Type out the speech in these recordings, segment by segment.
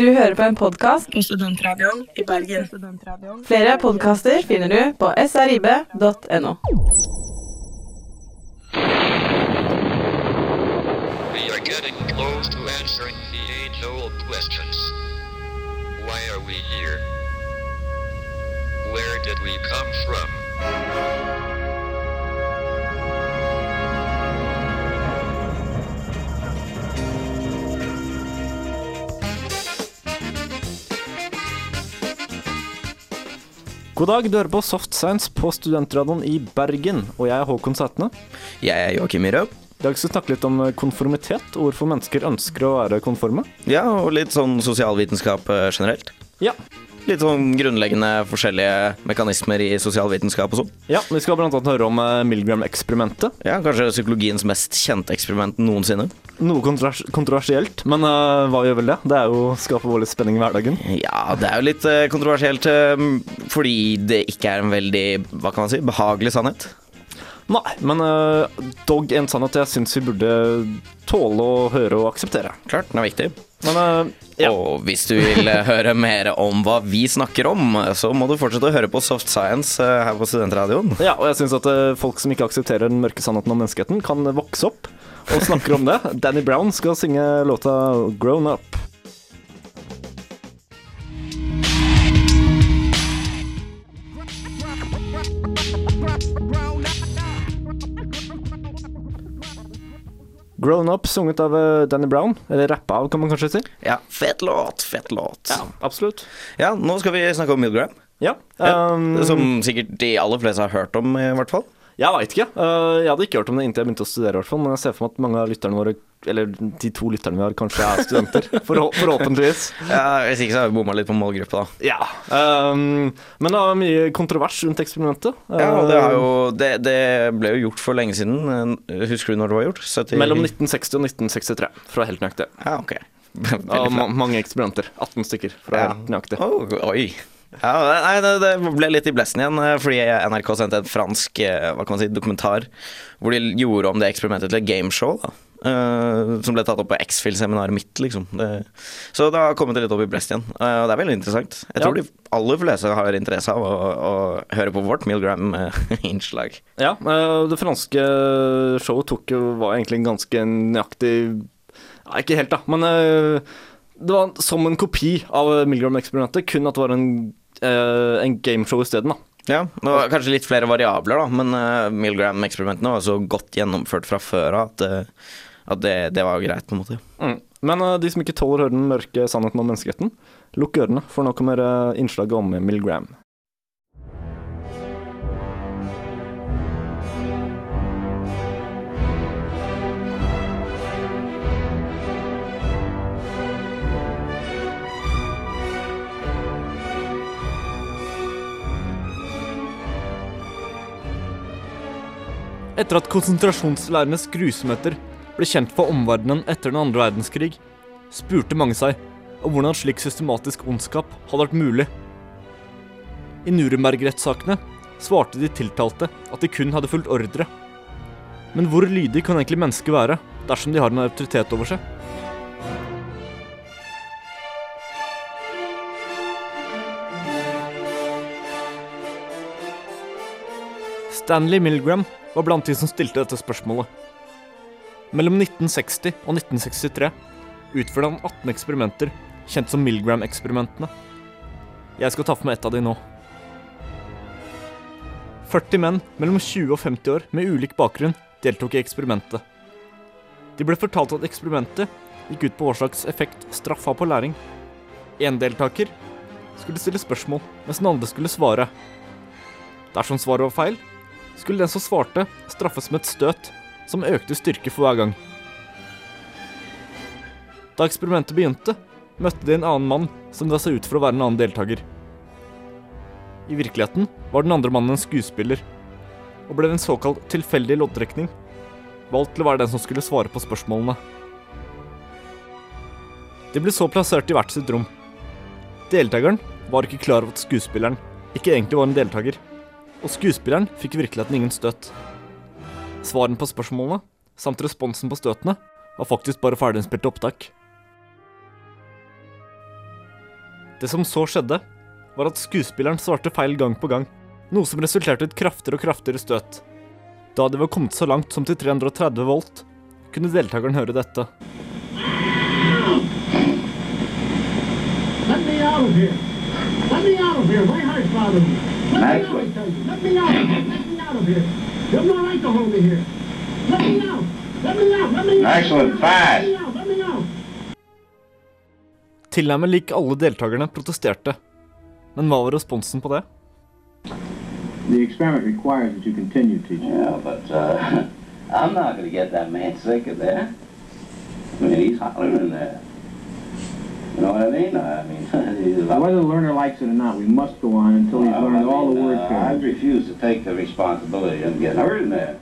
Du hører på en podkast på Studentradioen i Bergen. Flere podkaster finner du på srib.no. We are getting close to answering the age-old questions. Why are we here? Where did we come from? God dag, du hører på Soft Science på Studentradioen i Bergen, og jeg er Håkon Sætne. Jeg er Joakim Irøp. I dag skal vi snakke litt om konformitet, og hvorfor mennesker ønsker å være konforme. Ja, og litt sånn sosialvitenskap eh, generelt. Ja, Litt sånn grunnleggende forskjellige mekanismer i sosialvitenskap og sånn. ja vi skal blant annet høre om eh, Milgram-eksperimentet. Ja, kanskje psykologiens mest kjente eksperiment noensinne. Noe kontrovers kontroversielt, men uh, hva gjør vel det? Det er jo å skape vår litt spenning i hverdagen. Ja, det er jo litt uh, kontroversielt uh, fordi det ikke er en veldig, hva kan man si, behagelig sannhet. Nei, men uh, dog en sannhet jeg syns vi burde tåle å høre og akseptere. Klart, den er viktig. Men uh, ja. Og hvis du vil eh, høre mer om hva vi snakker om, så må du fortsette å høre på Soft Science her på Studentradioen. Ja, og jeg syns at uh, folk som ikke aksepterer den mørke sannheten om menneskeheten, kan vokse opp og snakker om det. Danny Brown skal synge låta 'Grown Up'. Grown Up, sunget av eh, Danny Brown. Eller rappa av, kan man kanskje si. Ja, fett låt, fett låt. Ja, absolutt. Ja, nå skal vi snakke om Milgram. Ja, Ja, um, som sikkert de aller fleste har hørt om, i hvert fall. Jeg veit ikke. Uh, jeg hadde ikke hørt om det inntil jeg begynte å studere, i hvert fall. Men jeg ser for meg at mange av lytterne våre, eller de to lytterne vi har, kanskje er studenter. Forhå- forhåpentligvis. Ja, Hvis ikke så har vi bomma litt på målgruppa, da. Ja. Um, men det var mye kontrovers rundt eksperimentet. Ja, det, jo, det, det ble jo gjort for lenge siden. Husker du når det var gjort? 70... Mellom 1960 og 1963, for å være helt nøyaktig. Ja, okay. Og ma mange eksperimenter. 18 stykker, for å være Ja. helt nøyaktig. Oh, oi. Ja, nei, det, det ble litt i blessen igjen, eh, fordi NRK sendte en fransk eh, hva kan man si, dokumentar hvor de gjorde om det eksperimentet til et gameshow. da. Eh, som ble tatt opp på X-Fill-seminaret mitt, liksom. Det, så det har kommet litt opp i blest igjen. Uh, det er veldig interessant. Jeg tror Ja. de aller fleste har interesse av å, å høre på vårt Milgram-innslag. Ja, uh, det franske showet tok jo, var egentlig en ganske nøyaktig ja, Ikke helt, da, men uh, det var som en kopi av Milgram-eksperimentet, kun at det var en, uh, en gameshow isteden. da. Ja, det var kanskje litt flere variabler, da, men uh, Milgram-eksperimentene var så godt gjennomført fra før av at, eh, at det, det var greit, på en måte. Mm. Men uh, de som ikke tåler å høre den mørke sannheten om menneskeheten, lukk ørene, for nå kommer uh, innslaget om Milgram. Etter at konsentrasjonslærernes grusomheter ble kjent for omverdenen etter den andre verdenskrig, spurte mange seg om hvordan slik systematisk ondskap hadde vært mulig. I Nuremberg-rettssakene svarte de tiltalte at de kun hadde fulgt ordre. Men hvor lydig kan egentlig mennesket være dersom de har en autoritet over seg? Stanley Milgram var blant de som stilte dette spørsmålet. Mellom 1960 og 1963 utførte han 18 eksperimenter, kjent som Milgram-eksperimentene. Jeg skal ta for meg ett av de nå. 40 menn mellom 20 og 50 år med ulik bakgrunn deltok i eksperimentet. De ble fortalt at eksperimentet gikk ut på hva slags effekt straff har på læring. En deltaker skulle stille spørsmål, mens den andre skulle svare. Dersom svaret var feil, skulle den som svarte, straffes med et støt som økte styrke for hver gang. Da eksperimentet begynte, møtte de en annen mann som ga seg ut for å være en annen deltaker. I virkeligheten var den andre mannen en skuespiller, og ble en såkalt tilfeldig loddtrekning valgt til å være den som skulle svare på spørsmålene. De ble så plassert i hvert sitt rom. Deltakeren var ikke klar over at skuespilleren ikke egentlig var en deltaker, og skuespilleren fikk i virkeligheten ingen støt. Svarene på spørsmålene, samt responsen på støtene, var faktisk bare ferdiginnspilte opptak. Det som så skjedde, var at skuespilleren svarte feil gang på gang, noe som resulterte i et kraftigere og kraftigere støt. Da de var kommet så langt som til 330 volt, kunne deltakeren høre dette. Let me out of here. Let me out of here. My heart's bothering me. Let me out. Let me out. Let me out of here. You have no right to hold me here. Let me out. Let me out. Let me out. Excellent. Let Fast. me out. Let me out. Tilnærmet lik alle deltakerne protesterte. Men hva var responsen på det? The experiment requires that you continue teaching. Yeah, but uh, I'm not going to get that man sick of that. I mean, he's hollering in there. You know what I mean? I mean, Whether the learner likes it or not, we must go on until he's learned all the word uh, I refuse to take the responsibility of getting hurt in there.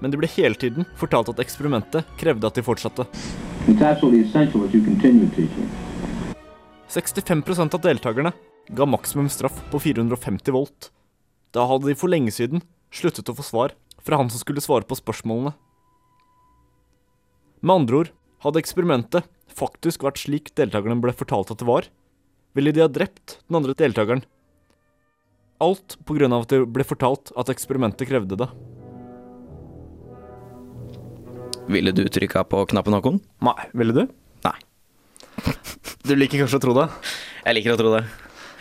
Men det ble hele tiden fortalt at eksperimentet krevde at de fortsatte. It's absolutely essential that you continue teaching. 65% av deltakerne ga maksimum straff på 450 volt. Da hadde de for lenge siden sluttet å få svar fra han som skulle svare på spørsmålene. Med andre ord, hadde eksperimentet faktisk vært slik deltakerne ble fortalt at det var, ville de ha drept den andre deltakeren. Alt på grunn av at det ble fortalt at eksperimentet krevde det. Ville du trykka på knappen, Håkon? Nei, ville du? Nei. Du liker kanskje å tro det? Jeg liker å tro det.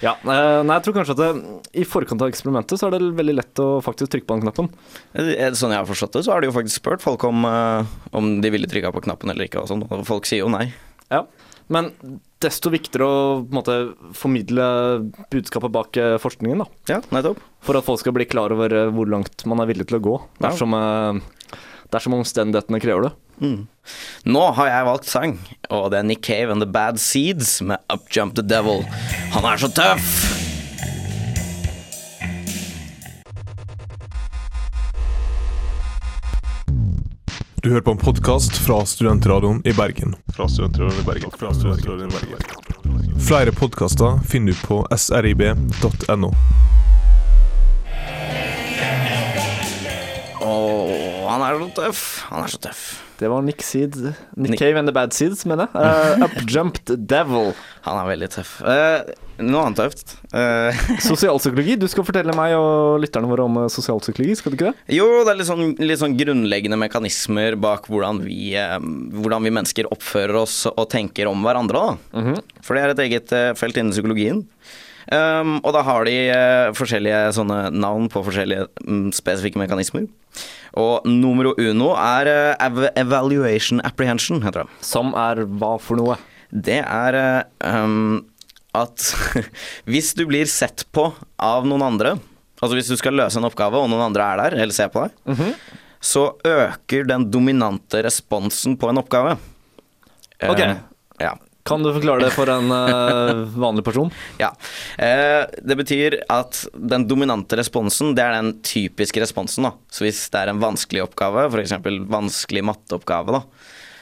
Ja, eh, nei, jeg tror kanskje at det, i forkant av eksperimentet så er det veldig lett å faktisk trykke på den knappen. Sånn jeg har forstått det, så har de jo faktisk spurt folk om, eh, om de ville trykka på knappen eller ikke, og sånn, folk sier jo nei. Ja, men desto viktigere å måte formidle budskapet bak eh, forskningen, da. Ja, nettopp. For at folk skal bli klar over hvor langt man er villig til å gå, dersom, eh, dersom omstendighetene krever det. Nå har jeg valgt sang, og det er Nick Cave and The Bad Seeds med Up Jump The Devil. Han er så tøff! Du hører på en podkast fra Studentradioen i Bergen. Fra Studentradioen i Bergen. Fra Studentradioen i Bergen. Flere podkaster finner du på srib.no. han er så tøff. Han er så tøff. Det var Nick Seed Nick, Nick- Cave and the Bad Seeds, mener jeg. Uh, Upjumped Devil. Han er veldig tøff. Uh, noe annet tøft. Uh, Sosialpsykologi. Du skal fortelle meg og lytterne våre om sosialpsykologi, skal du ikke det? jo, det er litt sånn, litt sånn grunnleggende mekanismer bak hvordan vi, hvordan vi mennesker oppfører oss og tenker om hverandre. Da. For det er et eget felt innen psykologien. Um, og da har de uh, forskjellige sånne navn på forskjellige um, spesifikke mekanismer. Og numero uno er eh, ev evaluation apprehension, heter det. Som er hva for noe? Det er um, at hvis du blir sett på av noen andre, altså hvis du skal løse en oppgave og noen andre er der, eller ser på deg, så øker den dominante responsen på en oppgave. Ok. ja. Kan du forklare det for en uh, vanlig person? Ja. Eh, det betyr at den dominante responsen, det er den typiske responsen. da. Så hvis det er en vanskelig oppgave, f.eks. vanskelig matteoppgave, da,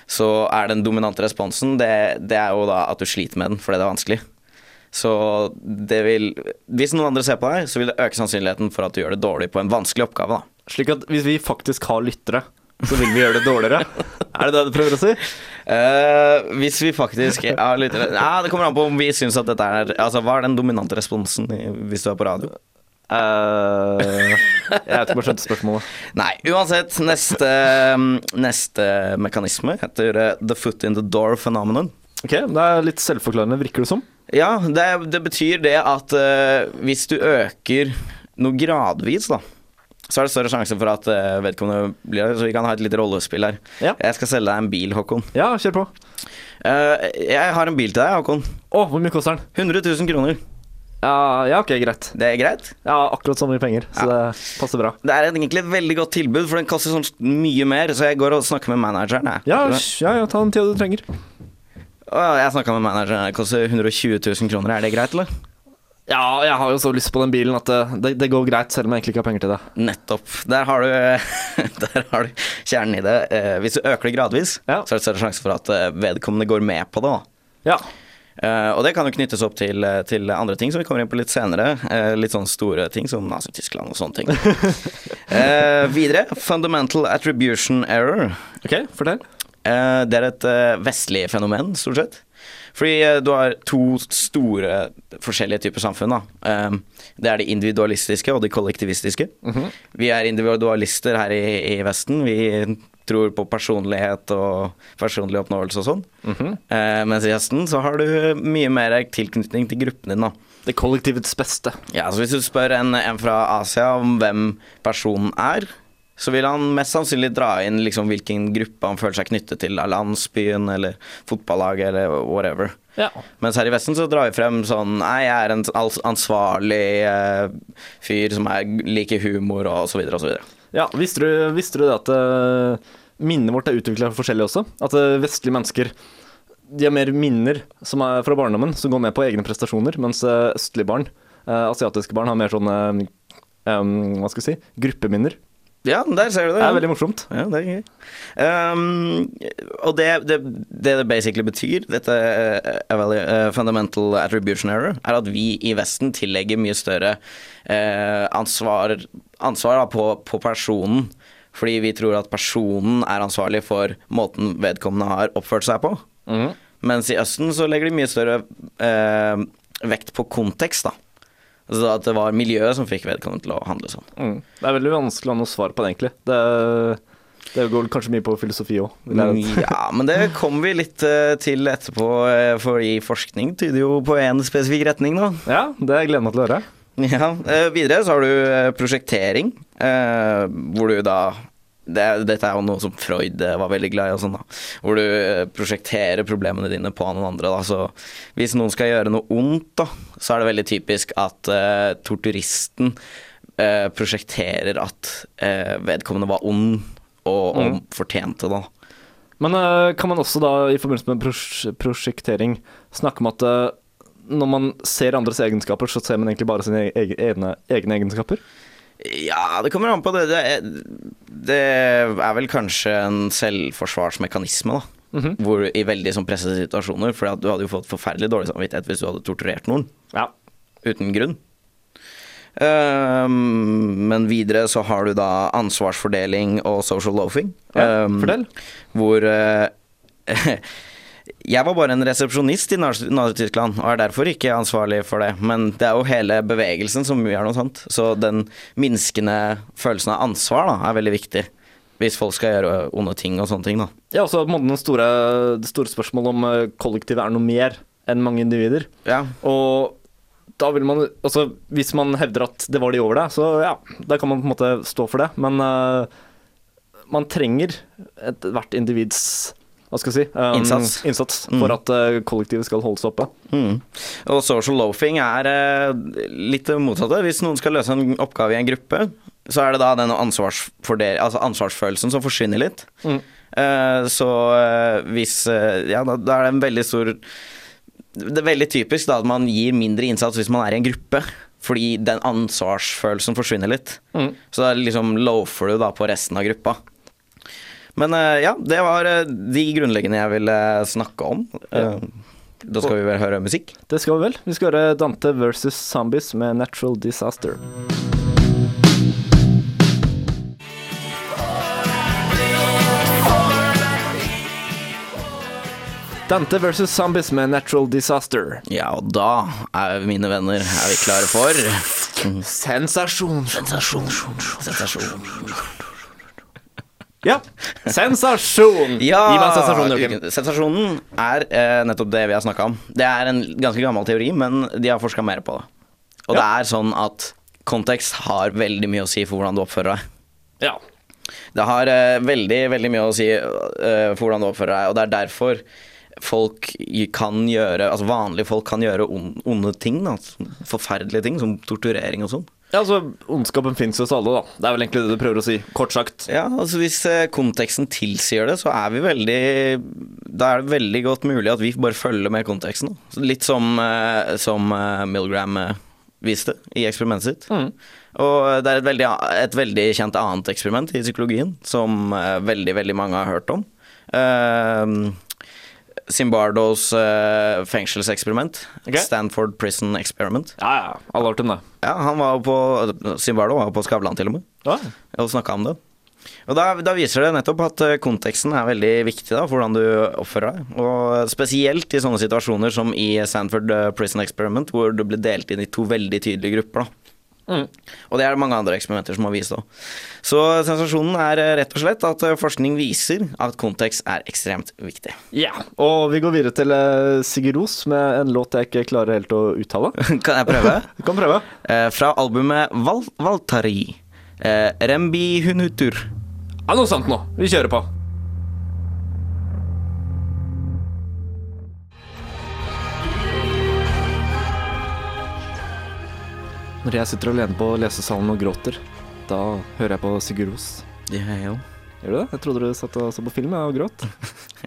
så er den dominante responsen, det, det er jo da at du sliter med den fordi det er vanskelig. Så det vil Hvis noen andre ser på deg, så vil det øke sannsynligheten for at du gjør det dårlig på en vanskelig oppgave, da. Slik at hvis vi faktisk har lyttere, så vil vi gjøre det dårligere? er det det du prøver å si? Uh, hvis vi faktisk ja, litt, ja, Det kommer an på om vi syns at dette er Altså, hva er den dominante responsen i, hvis du er på radio? Uh, jeg vet ikke om jeg skjønte spørsmålet. Nei, uansett. Neste, neste mekanisme heter eh, the foot in the door phenomenon. Ok, Det er litt selvforklarende, virker det som. Ja, det, det betyr det at uh, hvis du øker noe gradvis, da, så er det større sjanse for at eh, vedkommende blir det. Så vi kan ha et lite rollespill her. Ja. Jeg skal selge deg en bil, Håkon. Ja, kjør på. Uh, jeg har en bil til deg, Håkon. Å, hvor mye koster den? 100 000 kroner. Ja, ja, ok, greit. Det er greit? Ja, akkurat så mye penger, så det passer bra. Det er egentlig et veldig godt tilbud, for den koster sånn mye mer, så jeg går og snakker med manageren. Jeg. Ja, ja, ja, ta den tida du trenger. Jeg snakka med manageren, det koster 120 000 kroner. Er det greit, eller? Ja, jeg har jo så lyst på den bilen at det, det, det går greit, selv om jeg egentlig ikke har penger til det. Nettopp. Der har du, der har du kjernen i det. Eh, Hvis du øker det gradvis, Ja. så er det større sjanse for at eh, vedkommende går med på det. Da. Ja. Eh, og det kan jo knyttes opp til, eh, til andre ting som vi kommer inn på litt senere. Eh, litt sånn store ting som Nazi-Tyskland og sånne ting. Eh, videre, fundamental attribution error. Ok, fortell. Eh, det er et eh, vestlig fenomen, stort sett. Fordi eh, du har to store forskjellige typer samfunn. Da. Det er det individualistiske og det kollektivistiske. Vi er individualister her i, i Vesten. Vi tror på personlighet og personlig oppnåelse og sånn. eh, mens i hesten så har du mye mer tilknytning til gruppen din, da. Det kollektivets beste. Ja, så Hvis du spør en, en fra Asia om hvem personen er, så vil han mest sannsynlig dra inn liksom hvilken gruppe han føler seg knyttet til, av landsbyen eller fotballaget eller whatever. Ja. Mens her i Vesten så drar vi frem sånn Nei, jeg er en ansvarlig eh, fyr som er, liker humor og så videre og så videre. Ja, visste du, visste du det at uh, minnet vårt er utvikla forskjellig også? At uh, vestlige mennesker de har mer minner som er fra barndommen, som går med på egne prestasjoner, mens eh, østlige barn, asiatiske barn, har mer sånne um, hva skal jeg si, gruppeminner. Ja, der ser du det. Det er veldig morsomt. Ja, det er gøy. Um, og det det, det det basically betyr, dette uh, fundamental attribution error, er at vi i Vesten tillegger mye større uh, ansvar, ansvar da, på, på personen. Fordi vi tror at personen er ansvarlig for måten vedkommende har oppført seg på. Mens i Østen så legger de mye større uh, vekt på kontekst, da. Altså at det var miljøet som fikk vedkommende til å handle sånn. Mm. Det er veldig vanskelig å ha noe svar på det, egentlig. Det, det går kanskje mye på filosofi òg. Ja, men det kommer vi litt eh, til etterpå, eh, fordi forskning tyder jo på en spesifikk retning, nå. Ja, det gleder jeg meg til å høre. Ja, eh, Videre så har du prosjektering, hvor du da det, Dette er jo noe som Freud eh, var veldig glad i, og sånn da. Hvor du eh, prosjekterer problemene dine på noen andre. Da. Så hvis noen skal gjøre noe ondt, da, så er det veldig typisk at uh, torturisten uh, prosjekterer at uh, vedkommende var ond og, og fortjente det. Men kan man også da, i forbindelse med pros prosjektering, snakke om at når man ser andres egenskaper, så ser man egentlig bare sine egne, egne egenskaper? Ja, det kommer an på det. Det er, det er vel kanskje en selvforsvarsmekanisme, da. Hvor i veldig sånn pressede situasjoner, for du hadde jo fått forferdelig dårlig samvittighet hvis du hadde torturert noen Ja. uten grunn. Um, men videre så har du da ansvarsfordeling og social loafing. Ja, um, fortell. Hvor eh, Jeg var bare en resepsjonist i Naz- Nazi-Tyskland og er derfor ikke ansvarlig for det. Men det er jo hele bevegelsen som gjør noe sånt. Så den minskende følelsen av ansvar da, er veldig viktig. Hvis folk skal gjøre onde ting og sånne ting, da. Ja, også måte den store, det store spørsmålet om eh, kollektivet er noe mer enn mange individer. Ja, Og da vil man Altså, hvis man hevder at det var de over deg, så ja, da kan man på en måte stå for det. Men uh, man trenger ethvert individs hva skal jeg si um, Innsats. innsats for at uh, kollektivet skal holdes oppe. Mm. Og social loafing er uh, litt motsatte. Hvis noen skal løse en oppgave i en gruppe, så er det da den ansvarsfordel- altså ansvarsfølelsen som forsvinner litt. Mm. Uh, så hvis Ja, da, da er det en veldig stor Det er veldig typisk da at man gir mindre innsats hvis man er i en gruppe. Fordi den ansvarsfølelsen forsvinner litt. Mm. Så da liksom loafer du da på resten av gruppa. Men eh, ja, det var eh, de grunnleggende jeg ville snakke om. Ja. Da skal vi vel høre musikk? Det skal vi vel. Vi skal høre Dante versus Zombies med Natural Disaster. Dante versus Zombies med Natural Disaster. Ja, og da er mine venner er vi klare for Sensasjon. Sensasjon. Sensasjon. Ja, sensasjon! Ja, Gi meg en sensasjon, Joakim. Sensasjonen er eh, nettopp det vi har snakka om. Det er en ganske gammel teori, men de har forska mer på det. Og det er sånn at kontekst har veldig mye å si for hvordan du oppfører deg. Ja. Det har eh, veldig, veldig mye å si eh, for hvordan du oppfører deg, og det er derfor folk kan gjøre Altså vanlige folk kan gjøre on- onde ting, da. Forferdelige ting, som torturering og sånn. Ja, altså, ondskapen fins hos alle, da. Det er vel egentlig det du prøver å si, kort sagt. Ja, altså hvis eh, konteksten tilsier det, så er vi veldig Da er det veldig godt mulig at vi bare følger med konteksten. da. Litt som, eh, som eh, Milgram viste i eksperimentet sitt. Og det er et veldig, et veldig kjent annet eksperiment i psykologien som veldig, veldig mange har hørt om. Uh, Zimbardos uh, fengselseksperiment. Okay. Stanford Prison Experiment. Ja, ja. Alle har hørt om det. Ja, han var jo på Zimbardo var jo på Skavlan til og med Ja. og snakka om det. Og da, da viser det nettopp at eh, konteksten er veldig viktig da, for hvordan du oppfører deg. Og spesielt i sånne situasjoner som i Sanford eh, Prison Experiment, hvor du ble delt inn i to veldig tydelige grupper. da. Og det er det mange andre eksperimenter som har vist òg. Så sensasjonen er eh, rett og slett at eh, forskning viser at kontekst er ekstremt viktig. Ja, og vi går videre til uh, Sigurd Ros med en låt jeg ikke klarer helt å uttale. Kan jeg prøve? Du kan prøve. Eh, fra albumet Val Valtari. Eh, Rembi Hunutur. Ja, noe sant nå. Vi kjører på. Når jeg sitter alene på lesesalen og gråter, da hører jeg på Sigurd Ros. Det jeg òg. Gjør du det? Jeg trodde du satt og så på film og gråt.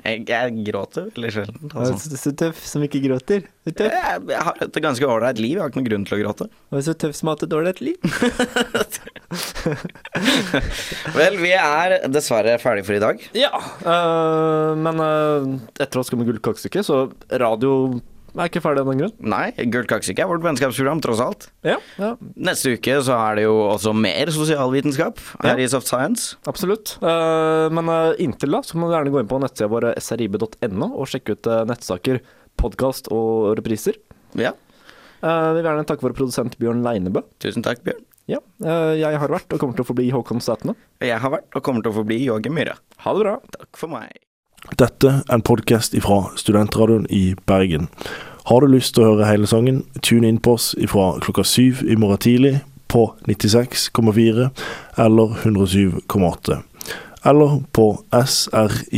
Jeg, jeg gråter veldig sjelden. Altså. Er så tøff som ikke gråter. Er tøff. Jeg, jeg har et ganske ålreit liv, jeg har ikke noen grunn til å gråte. Er så tøff som har hatt et dårlig liv. Vel, vi er dessverre ferdig for i dag. Ja, øh, men øh, etter å ha skummet gullkakestykke, så radio er ikke ferdig av den grunn. Nei, Gult kakestykke er vårt vennskapsprogram, tross alt. Ja, ja. Neste uke så er det jo også mer sosialvitenskap her Ja. i Soft Science. Absolutt. Eh, men eh, inntil da så må du gjerne gå inn på nettsida vår srib.no og sjekke ut eh, nettsaker, podkast og repriser. Ja, vi vil gjerne takke vår produsent Bjørn Leinebø. tusen takk, Bjørn. Ja, jeg har vært og kommer til å forbli Håkon Sætene. Jeg har vært og kommer til å forbli Joakim Myhre. Ha det bra. Takk for meg. Dette er en podkast fra Studentradioen i Bergen. Har du lyst til å høre hele sangen, tune inn på oss fra klokka syv i morgen tidlig på 96,4 eller 107,8. Eller på srib.no.